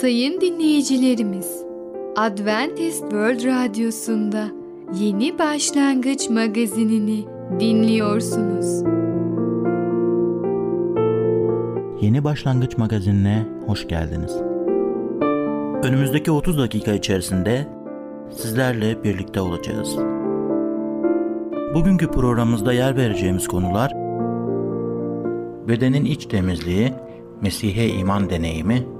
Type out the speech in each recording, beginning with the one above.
Sayın dinleyicilerimiz, Adventist World Radyosu'nda Yeni Başlangıç magazinini dinliyorsunuz. Yeni Başlangıç magazinine hoş geldiniz. Önümüzdeki 30 dakika içerisinde sizlerle birlikte olacağız. Bugünkü programımızda yer vereceğimiz konular bedenin iç temizliği, Mesih'e iman deneyimi,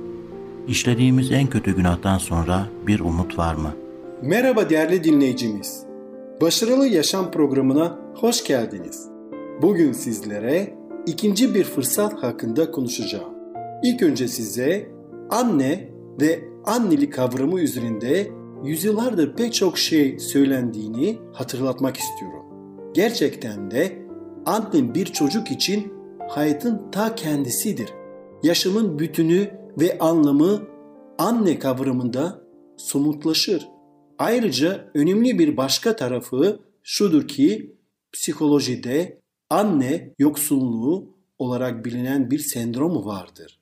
İşlediğimiz en kötü günahtan sonra bir umut var mı? Merhaba değerli dinleyicimiz. Başarılı Yaşam programına hoş geldiniz. Bugün sizlere ikinci bir fırsat hakkında konuşacağım. İlk önce size anne ve annelik kavramı üzerinde yüzyıllardır pek çok şey söylendiğini hatırlatmak istiyorum. Gerçekten de annem bir çocuk için hayatın ta kendisidir. Yaşamın bütünü ve anlamı anne kavramında somutlaşır. Ayrıca önemli bir başka tarafı şudur ki psikolojide anne yoksunluğu olarak bilinen bir sendromu vardır.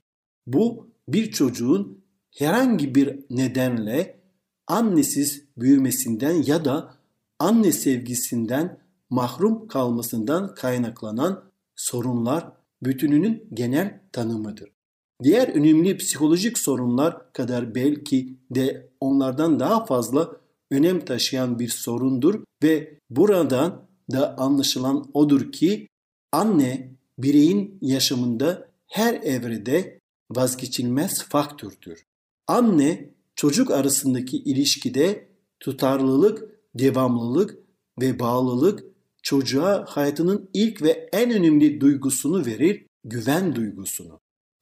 Bu bir çocuğun herhangi bir nedenle annesiz büyümesinden ya da anne sevgisinden mahrum kalmasından kaynaklanan sorunlar bütününün genel tanımıdır. Diğer önemli psikolojik sorunlar kadar belki de onlardan daha fazla önem taşıyan bir sorundur ve buradan da anlaşılan odur ki anne bireyin yaşamında her evrede vazgeçilmez faktördür. Anne çocuk arasındaki ilişkide tutarlılık, devamlılık ve bağlılık çocuğa hayatının ilk ve en önemli duygusunu verir, güven duygusunu.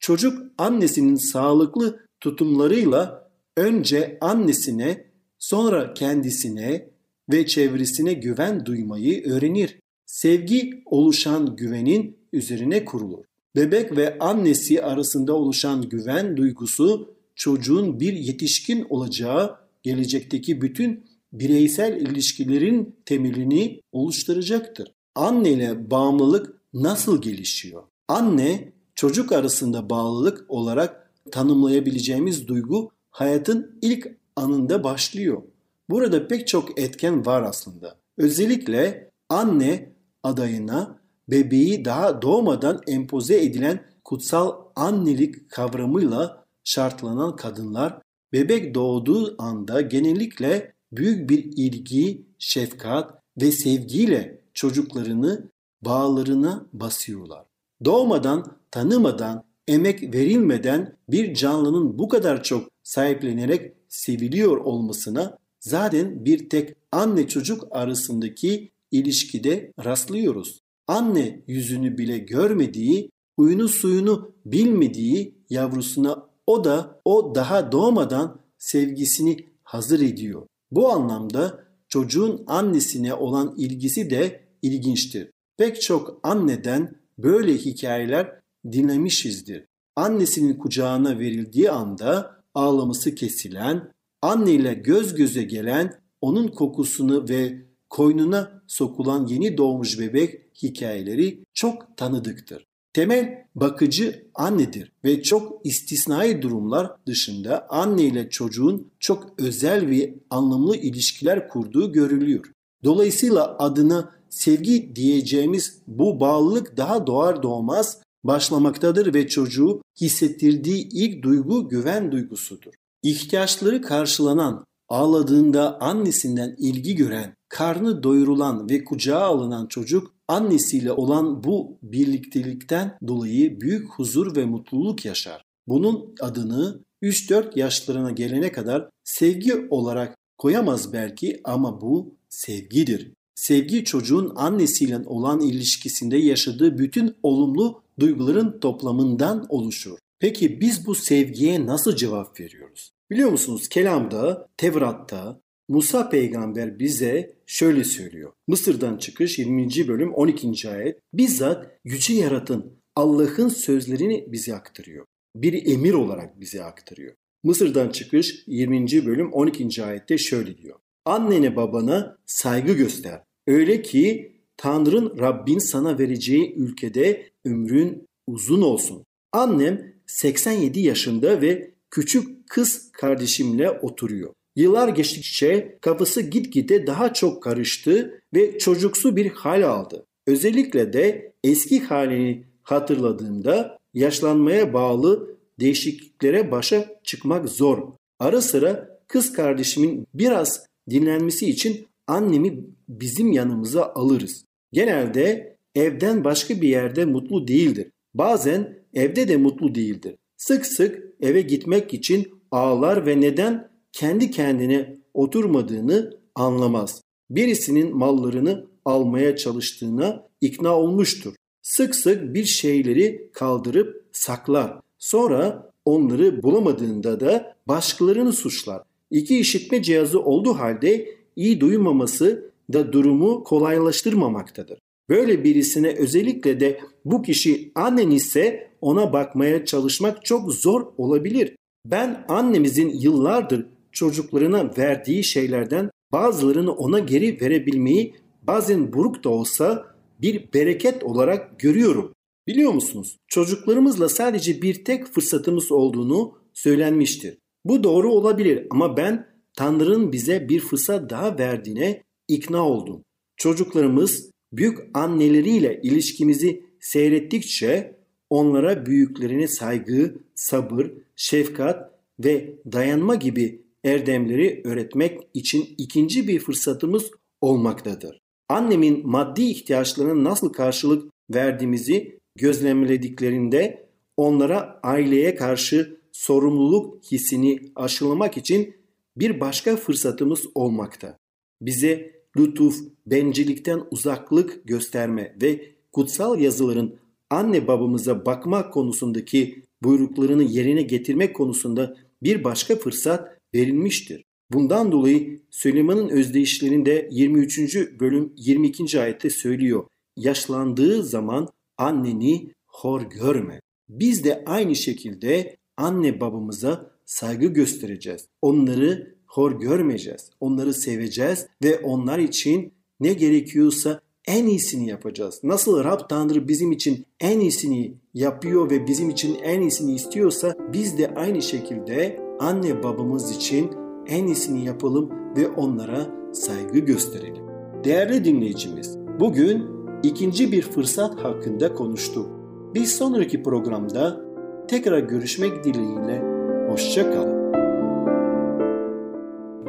Çocuk annesinin sağlıklı tutumlarıyla önce annesine, sonra kendisine ve çevresine güven duymayı öğrenir. Sevgi oluşan güvenin üzerine kurulur. Bebek ve annesi arasında oluşan güven duygusu çocuğun bir yetişkin olacağı gelecekteki bütün bireysel ilişkilerin temelini oluşturacaktır. Anne ile bağımlılık nasıl gelişiyor? Anne çocuk arasında bağlılık olarak tanımlayabileceğimiz duygu hayatın ilk anında başlıyor. Burada pek çok etken var aslında. Özellikle anne adayına bebeği daha doğmadan empoze edilen kutsal annelik kavramıyla şartlanan kadınlar bebek doğduğu anda genellikle büyük bir ilgi, şefkat ve sevgiyle çocuklarını bağlarına basıyorlar. Doğmadan, tanımadan, emek verilmeden bir canlının bu kadar çok sahiplenerek seviliyor olmasına zaten bir tek anne çocuk arasındaki ilişkide rastlıyoruz. Anne yüzünü bile görmediği, huyunu suyunu bilmediği yavrusuna o da o daha doğmadan sevgisini hazır ediyor. Bu anlamda çocuğun annesine olan ilgisi de ilginçtir. Pek çok anneden böyle hikayeler dinlemişizdir. Annesinin kucağına verildiği anda ağlaması kesilen, anneyle göz göze gelen, onun kokusunu ve koynuna sokulan yeni doğmuş bebek hikayeleri çok tanıdıktır. Temel bakıcı annedir ve çok istisnai durumlar dışında anne ile çocuğun çok özel ve anlamlı ilişkiler kurduğu görülüyor. Dolayısıyla adına sevgi diyeceğimiz bu bağlılık daha doğar doğmaz başlamaktadır ve çocuğu hissettirdiği ilk duygu güven duygusudur. İhtiyaçları karşılanan, Ağladığında annesinden ilgi gören, karnı doyurulan ve kucağa alınan çocuk annesiyle olan bu birliktelikten dolayı büyük huzur ve mutluluk yaşar. Bunun adını 3-4 yaşlarına gelene kadar sevgi olarak koyamaz belki ama bu sevgidir. Sevgi çocuğun annesiyle olan ilişkisinde yaşadığı bütün olumlu duyguların toplamından oluşur. Peki biz bu sevgiye nasıl cevap veriyoruz? Biliyor musunuz kelamda, Tevrat'ta Musa peygamber bize şöyle söylüyor. Mısır'dan çıkış 20. bölüm 12. ayet. Bizzat yüce yaratın Allah'ın sözlerini bize aktarıyor. Bir emir olarak bize aktarıyor. Mısır'dan çıkış 20. bölüm 12. ayette şöyle diyor. Annene babana saygı göster. Öyle ki Tanrın Rabbin sana vereceği ülkede ömrün uzun olsun. Annem 87 yaşında ve küçük kız kardeşimle oturuyor. Yıllar geçtikçe kafası gitgide daha çok karıştı ve çocuksu bir hal aldı. Özellikle de eski halini hatırladığımda yaşlanmaya bağlı değişikliklere başa çıkmak zor. Ara sıra kız kardeşimin biraz dinlenmesi için annemi bizim yanımıza alırız. Genelde evden başka bir yerde mutlu değildir. Bazen evde de mutlu değildir. Sık sık eve gitmek için ağlar ve neden kendi kendine oturmadığını anlamaz. Birisinin mallarını almaya çalıştığına ikna olmuştur. Sık sık bir şeyleri kaldırıp saklar. Sonra onları bulamadığında da başkalarını suçlar. İki işitme cihazı olduğu halde iyi duymaması da durumu kolaylaştırmamaktadır. Böyle birisine özellikle de bu kişi annen ise ona bakmaya çalışmak çok zor olabilir. Ben annemizin yıllardır çocuklarına verdiği şeylerden bazılarını ona geri verebilmeyi bazen buruk da olsa bir bereket olarak görüyorum. Biliyor musunuz? Çocuklarımızla sadece bir tek fırsatımız olduğunu söylenmiştir. Bu doğru olabilir ama ben Tanrı'nın bize bir fırsat daha verdiğine ikna oldum. Çocuklarımız büyük anneleriyle ilişkimizi seyrettikçe onlara büyüklerine saygı, sabır, şefkat ve dayanma gibi erdemleri öğretmek için ikinci bir fırsatımız olmaktadır. Annemin maddi ihtiyaçlarına nasıl karşılık verdiğimizi gözlemlediklerinde onlara aileye karşı sorumluluk hissini aşılamak için bir başka fırsatımız olmakta. Bize lütuf, bencillikten uzaklık gösterme ve kutsal yazıların anne babamıza bakma konusundaki buyruklarını yerine getirmek konusunda bir başka fırsat verilmiştir. Bundan dolayı Süleyman'ın özdeyişlerinde 23. bölüm 22. ayette söylüyor. Yaşlandığı zaman anneni hor görme. Biz de aynı şekilde anne babamıza saygı göstereceğiz. Onları hor görmeyeceğiz. Onları seveceğiz ve onlar için ne gerekiyorsa en iyisini yapacağız. Nasıl Rab Tanrı bizim için en iyisini yapıyor ve bizim için en iyisini istiyorsa biz de aynı şekilde anne babamız için en iyisini yapalım ve onlara saygı gösterelim. Değerli dinleyicimiz, bugün ikinci bir fırsat hakkında konuştuk. Bir sonraki programda tekrar görüşmek dileğiyle hoşça kalın.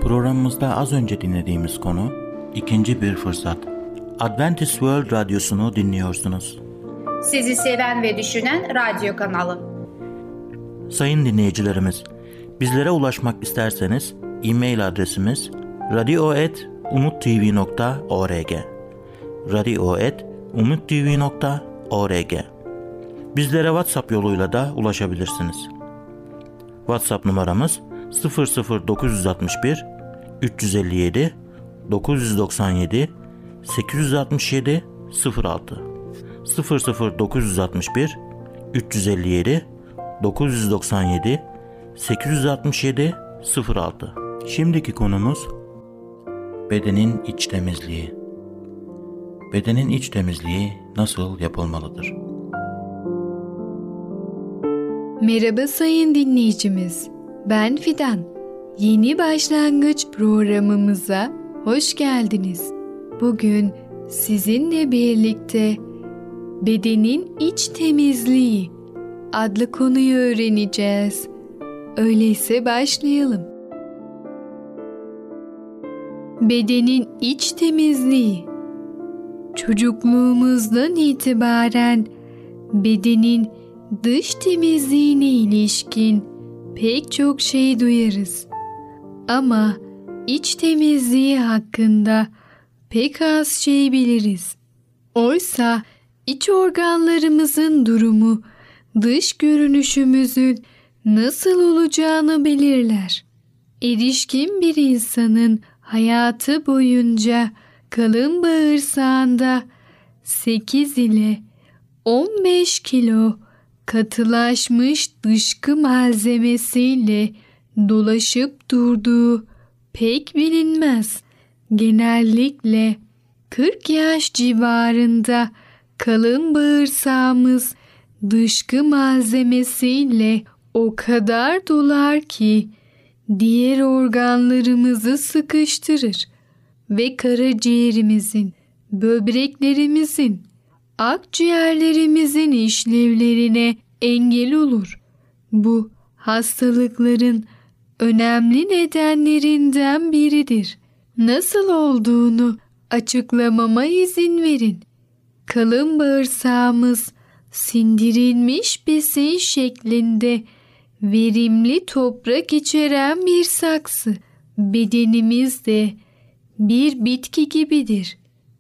Programımızda az önce dinlediğimiz konu ikinci bir fırsat. Adventist World Radyosu'nu dinliyorsunuz. Sizi seven ve düşünen radyo kanalı. Sayın dinleyicilerimiz, bizlere ulaşmak isterseniz e-mail adresimiz radio.umutv.org radio.umutv.org Bizlere WhatsApp yoluyla da ulaşabilirsiniz. WhatsApp numaramız 00961 357 997 867 06 00961 357 997 867 06 Şimdiki konumuz bedenin iç temizliği. Bedenin iç temizliği nasıl yapılmalıdır? Merhaba sayın dinleyicimiz. Ben Fidan. Yeni başlangıç programımıza hoş geldiniz. Bugün sizinle birlikte bedenin iç temizliği adlı konuyu öğreneceğiz. Öyleyse başlayalım. bedenin iç temizliği. Çocukluğumuzdan itibaren bedenin dış temizliğine ilişkin pek çok şey duyarız. Ama iç temizliği hakkında pek az şey biliriz. Oysa iç organlarımızın durumu dış görünüşümüzün nasıl olacağını belirler. Erişkin bir insanın hayatı boyunca kalın bağırsağında 8 ile 15 kilo katılaşmış dışkı malzemesiyle dolaşıp durduğu pek bilinmez. Genellikle 40 yaş civarında kalın bağırsağımız dışkı malzemesiyle o kadar dolar ki diğer organlarımızı sıkıştırır ve karaciğerimizin, böbreklerimizin, akciğerlerimizin işlevlerine engel olur. Bu hastalıkların önemli nedenlerinden biridir. Nasıl olduğunu açıklamama izin verin. Kalın bağırsağımız sindirilmiş besin şeklinde verimli toprak içeren bir saksı. Bedenimiz de bir bitki gibidir.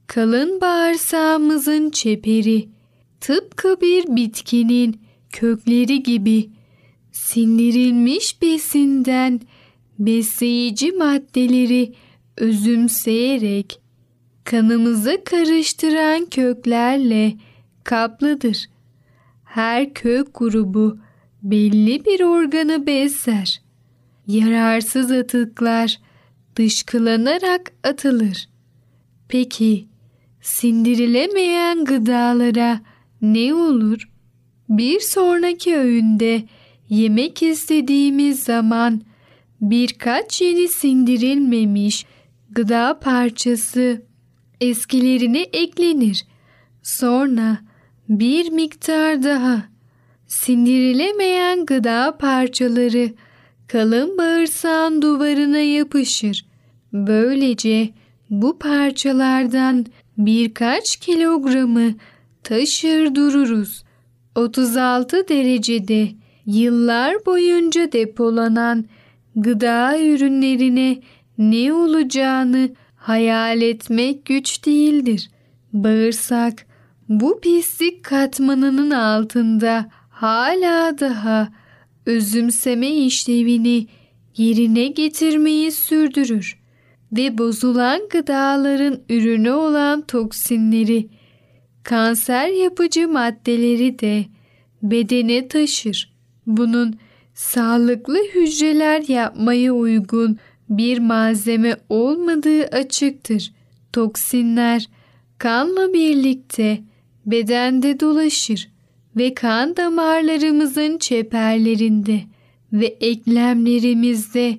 Kalın bağırsağımızın çeperi tıpkı bir bitkinin kökleri gibi sindirilmiş besinden besleyici maddeleri özümseyerek kanımıza karıştıran köklerle kaplıdır. Her kök grubu belli bir organı besler. Yararsız atıklar dışkılanarak atılır. Peki sindirilemeyen gıdalara ne olur? Bir sonraki öğünde yemek istediğimiz zaman birkaç yeni sindirilmemiş gıda parçası eskilerine eklenir. Sonra bir miktar daha sindirilemeyen gıda parçaları kalın bağırsağın duvarına yapışır. Böylece bu parçalardan birkaç kilogramı taşır dururuz. 36 derecede yıllar boyunca depolanan gıda ürünlerine ne olacağını hayal etmek güç değildir. Bağırsak bu pislik katmanının altında hala daha özümseme işlevini yerine getirmeyi sürdürür ve bozulan gıdaların ürünü olan toksinleri, kanser yapıcı maddeleri de bedene taşır. Bunun sağlıklı hücreler yapmaya uygun bir malzeme olmadığı açıktır. Toksinler kanla birlikte bedende dolaşır ve kan damarlarımızın çeperlerinde ve eklemlerimizde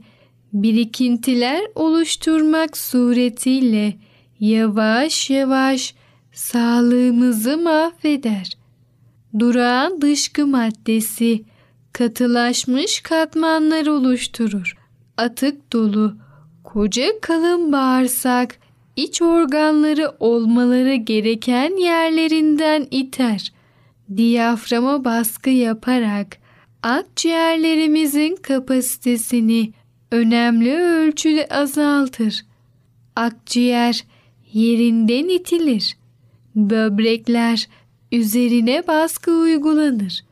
birikintiler oluşturmak suretiyle yavaş yavaş sağlığımızı mahveder. Durağan dışkı maddesi katılaşmış katmanlar oluşturur. Atık dolu koca kalın bağırsak iç organları olmaları gereken yerlerinden iter. Diyaframa baskı yaparak akciğerlerimizin kapasitesini önemli ölçüde azaltır. Akciğer yerinden itilir. Böbrekler üzerine baskı uygulanır.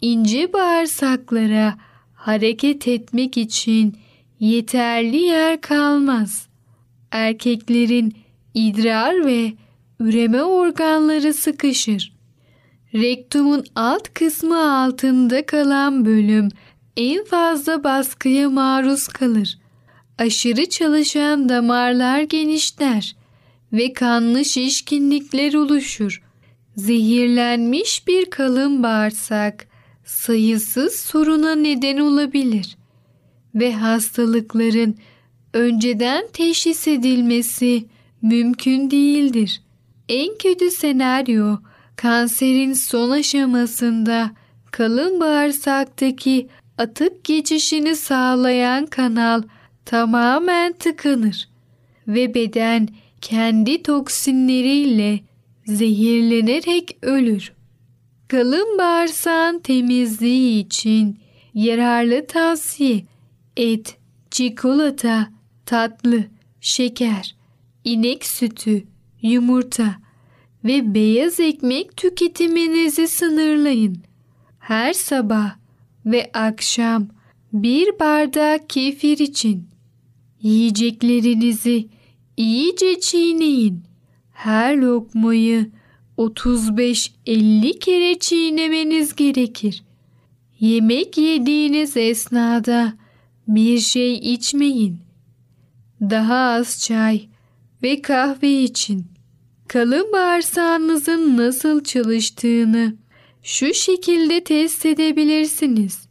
İnce bağırsaklara hareket etmek için yeterli yer kalmaz. Erkeklerin idrar ve üreme organları sıkışır. Rektumun alt kısmı altında kalan bölüm en fazla baskıya maruz kalır. Aşırı çalışan damarlar genişler ve kanlı şişkinlikler oluşur. Zehirlenmiş bir kalın bağırsak sayısız soruna neden olabilir ve hastalıkların önceden teşhis edilmesi mümkün değildir. En kötü senaryo kanserin son aşamasında kalın bağırsaktaki atık geçişini sağlayan kanal tamamen tıkanır ve beden kendi toksinleriyle zehirlenerek ölür. Kalın bağırsağın temizliği için yararlı tavsiye et, çikolata, tatlı, şeker, inek sütü, yumurta ve beyaz ekmek tüketiminizi sınırlayın. Her sabah ve akşam bir bardak kefir için yiyeceklerinizi iyice çiğneyin. Her lokmayı 35-50 kere çiğnemeniz gerekir. Yemek yediğiniz esnada bir şey içmeyin. Daha az çay ve kahve için. Kalın bağırsağınızın nasıl çalıştığını şu şekilde test edebilirsiniz.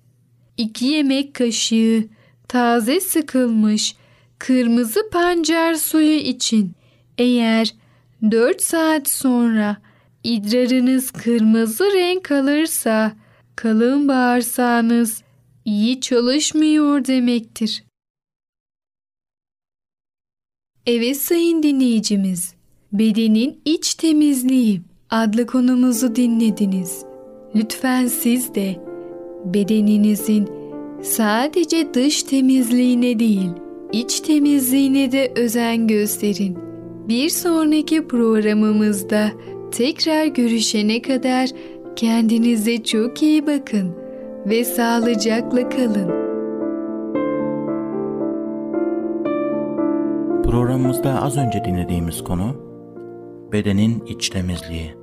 2 yemek kaşığı taze sıkılmış kırmızı pancar suyu için eğer 4 saat sonra idrarınız kırmızı renk alırsa kalın bağırsağınız iyi çalışmıyor demektir. Evet sayın dinleyicimiz, bedenin iç temizliği adlı konumuzu dinlediniz. Lütfen siz de bedeninizin sadece dış temizliğine değil, iç temizliğine de özen gösterin. Bir sonraki programımızda tekrar görüşene kadar kendinize çok iyi bakın ve sağlıcakla kalın. Programımızda az önce dinlediğimiz konu bedenin iç temizliği.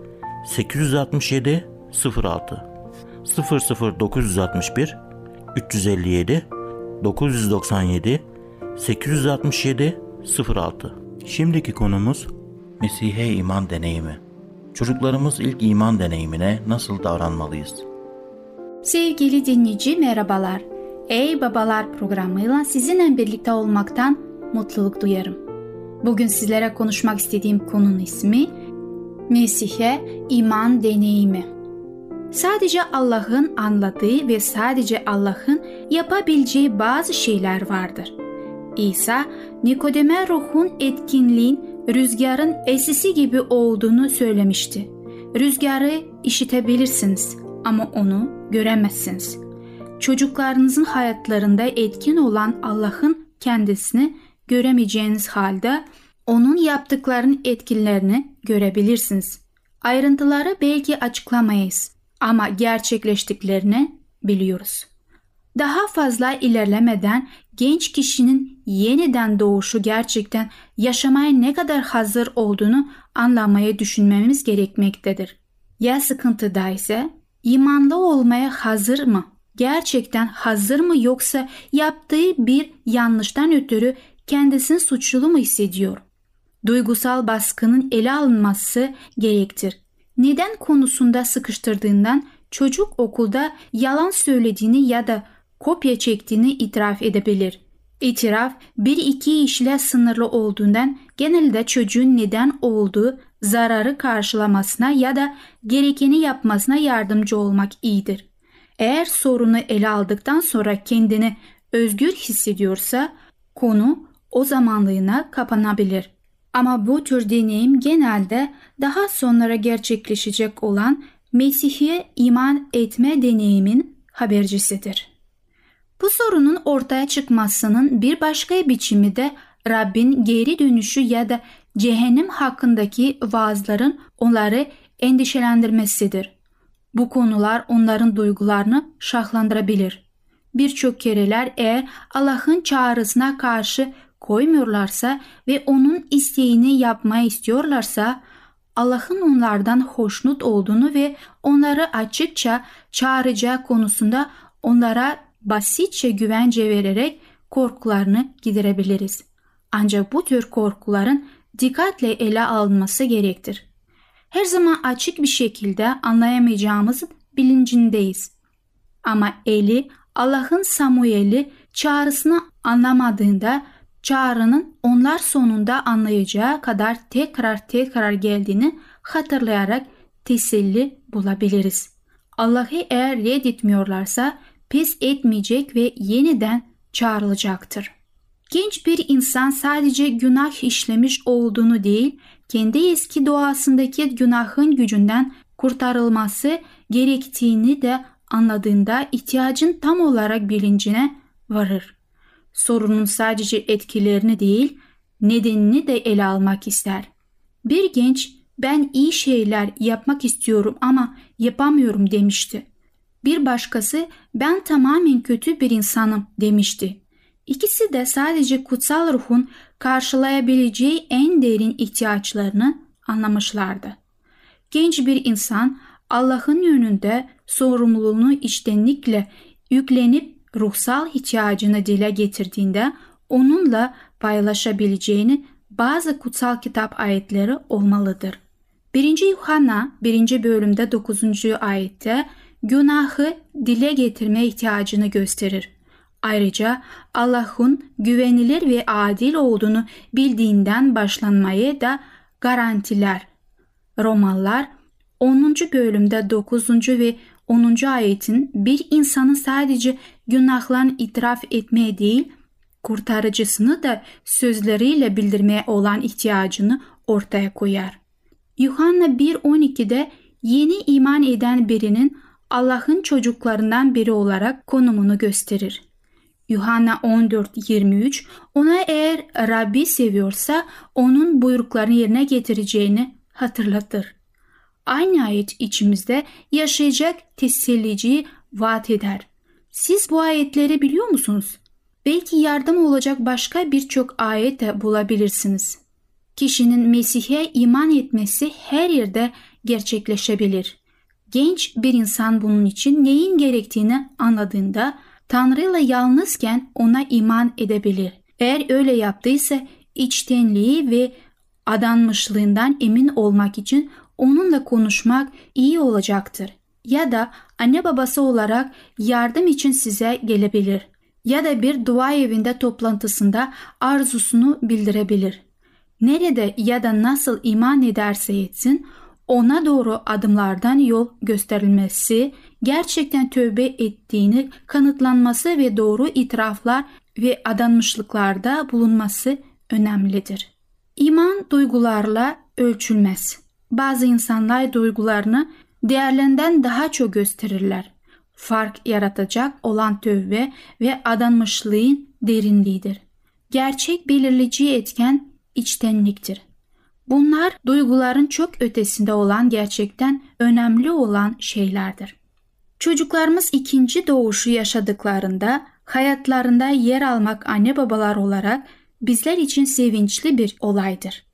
867 06 00961 357 997 867 06 Şimdiki konumuz Mesih'e iman deneyimi. Çocuklarımız ilk iman deneyimine nasıl davranmalıyız? Sevgili dinleyici merhabalar. Ey Babalar programıyla sizinle birlikte olmaktan mutluluk duyarım. Bugün sizlere konuşmak istediğim konunun ismi Mesih'e iman deneyimi. Sadece Allah'ın anladığı ve sadece Allah'ın yapabileceği bazı şeyler vardır. İsa, Nikodem'e ruhun etkinliğin rüzgarın esisi gibi olduğunu söylemişti. Rüzgarı işitebilirsiniz ama onu göremezsiniz. Çocuklarınızın hayatlarında etkin olan Allah'ın kendisini göremeyeceğiniz halde onun yaptıklarının etkilerini görebilirsiniz. Ayrıntıları belki açıklamayız ama gerçekleştiklerini biliyoruz. Daha fazla ilerlemeden genç kişinin yeniden doğuşu gerçekten yaşamaya ne kadar hazır olduğunu anlamaya düşünmemiz gerekmektedir. Ya sıkıntıda ise imanlı olmaya hazır mı? Gerçekten hazır mı yoksa yaptığı bir yanlıştan ötürü kendisini suçlu mu hissediyor? Duygusal baskının ele alınması gerektir. Neden konusunda sıkıştırdığından çocuk okulda yalan söylediğini ya da kopya çektiğini itiraf edebilir. İtiraf bir iki işle sınırlı olduğundan genelde çocuğun neden olduğu zararı karşılamasına ya da gerekeni yapmasına yardımcı olmak iyidir. Eğer sorunu ele aldıktan sonra kendini özgür hissediyorsa konu o zamanlığına kapanabilir. Ama bu tür deneyim genelde daha sonra gerçekleşecek olan Mesih'e iman etme deneyimin habercisidir. Bu sorunun ortaya çıkmasının bir başka biçimi de Rabbin geri dönüşü ya da cehennem hakkındaki vaazların onları endişelendirmesidir. Bu konular onların duygularını şahlandırabilir. Birçok kereler eğer Allah'ın çağrısına karşı koymuyorlarsa ve onun isteğini yapmayı istiyorlarsa Allah'ın onlardan hoşnut olduğunu ve onları açıkça çağıracağı konusunda onlara basitçe güvence vererek korkularını giderebiliriz. Ancak bu tür korkuların dikkatle ele alınması gerektir. Her zaman açık bir şekilde anlayamayacağımız bilincindeyiz. Ama Eli Allah'ın Samuel'i çağrısını anlamadığında çağrının onlar sonunda anlayacağı kadar tekrar tekrar geldiğini hatırlayarak teselli bulabiliriz. Allah'ı eğer reddetmiyorlarsa pes etmeyecek ve yeniden çağrılacaktır. Genç bir insan sadece günah işlemiş olduğunu değil, kendi eski doğasındaki günahın gücünden kurtarılması gerektiğini de anladığında ihtiyacın tam olarak bilincine varır. Sorunun sadece etkilerini değil, nedenini de ele almak ister. Bir genç ben iyi şeyler yapmak istiyorum ama yapamıyorum demişti. Bir başkası ben tamamen kötü bir insanım demişti. İkisi de sadece kutsal ruhun karşılayabileceği en derin ihtiyaçlarını anlamışlardı. Genç bir insan Allah'ın yönünde sorumluluğunu içtenlikle yüklenip ruhsal ihtiyacını dile getirdiğinde onunla paylaşabileceğini bazı kutsal kitap ayetleri olmalıdır. 1. Yuhanna 1. bölümde 9. ayette günahı dile getirme ihtiyacını gösterir. Ayrıca Allah'ın güvenilir ve adil olduğunu bildiğinden başlanmayı da garantiler. Romalılar 10. bölümde 9. ve 10. ayetin bir insanın sadece günahlarını itiraf etmeye değil, kurtarıcısını da sözleriyle bildirmeye olan ihtiyacını ortaya koyar. Yuhanna 1.12'de yeni iman eden birinin Allah'ın çocuklarından biri olarak konumunu gösterir. Yuhanna 14.23 ona eğer Rabbi seviyorsa onun buyruklarını yerine getireceğini hatırlatır. Aynı ayet içimizde yaşayacak teselliciyi vaat eder. Siz bu ayetleri biliyor musunuz? Belki yardım olacak başka birçok ayet de bulabilirsiniz. Kişinin Mesih'e iman etmesi her yerde gerçekleşebilir. Genç bir insan bunun için neyin gerektiğini anladığında Tanrı ile yalnızken ona iman edebilir. Eğer öyle yaptıysa içtenliği ve adanmışlığından emin olmak için onunla konuşmak iyi olacaktır. Ya da anne babası olarak yardım için size gelebilir. Ya da bir dua evinde toplantısında arzusunu bildirebilir. Nerede ya da nasıl iman ederse etsin ona doğru adımlardan yol gösterilmesi, gerçekten tövbe ettiğini kanıtlanması ve doğru itiraflar ve adanmışlıklarda bulunması önemlidir. İman duygularla ölçülmez. Bazı insanlar duygularını değerlerinden daha çok gösterirler. Fark yaratacak olan tövbe ve adanmışlığın derinliğidir. Gerçek belirleyici etken içtenliktir. Bunlar duyguların çok ötesinde olan gerçekten önemli olan şeylerdir. Çocuklarımız ikinci doğuşu yaşadıklarında hayatlarında yer almak anne babalar olarak bizler için sevinçli bir olaydır.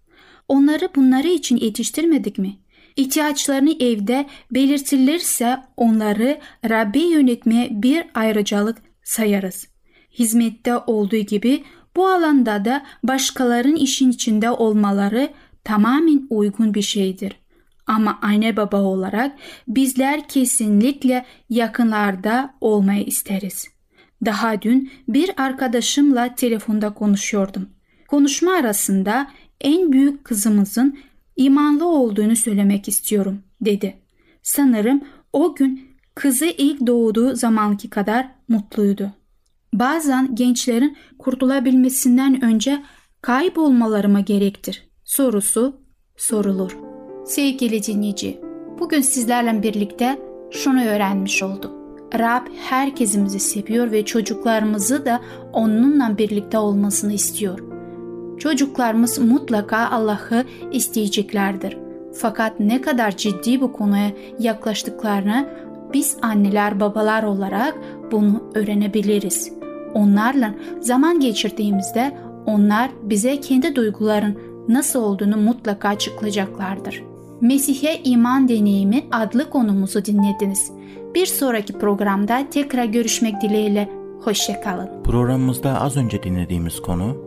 Onları bunları için yetiştirmedik mi? İhtiyaçlarını evde belirtilirse onları Rabbe yönetmeye bir ayrıcalık sayarız. Hizmette olduğu gibi bu alanda da başkalarının işin içinde olmaları tamamen uygun bir şeydir. Ama anne baba olarak bizler kesinlikle yakınlarda olmayı isteriz. Daha dün bir arkadaşımla telefonda konuşuyordum. Konuşma arasında en büyük kızımızın imanlı olduğunu söylemek istiyorum dedi. Sanırım o gün kızı ilk doğduğu zamanki kadar mutluydu. Bazen gençlerin kurtulabilmesinden önce kaybolmaları mı gerektir? sorusu sorulur. Sevgili dinleyici, bugün sizlerle birlikte şunu öğrenmiş olduk. Rab herkesimizi seviyor ve çocuklarımızı da onunla birlikte olmasını istiyor. Çocuklarımız mutlaka Allah'ı isteyeceklerdir. Fakat ne kadar ciddi bu konuya yaklaştıklarını biz anneler babalar olarak bunu öğrenebiliriz. Onlarla zaman geçirdiğimizde onlar bize kendi duyguların nasıl olduğunu mutlaka açıklayacaklardır. Mesih'e iman deneyimi adlı konumuzu dinlediniz. Bir sonraki programda tekrar görüşmek dileğiyle. Hoşçakalın. Programımızda az önce dinlediğimiz konu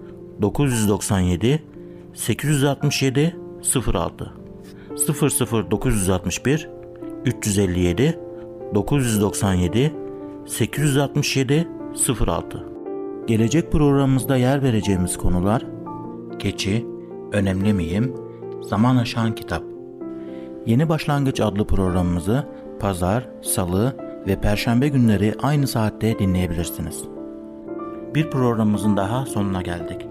997 867 06 00961 357 997 867 06 Gelecek programımızda yer vereceğimiz konular Keçi, Önemli Miyim, Zaman Aşan Kitap Yeni Başlangıç adlı programımızı pazar, salı ve perşembe günleri aynı saatte dinleyebilirsiniz. Bir programımızın daha sonuna geldik.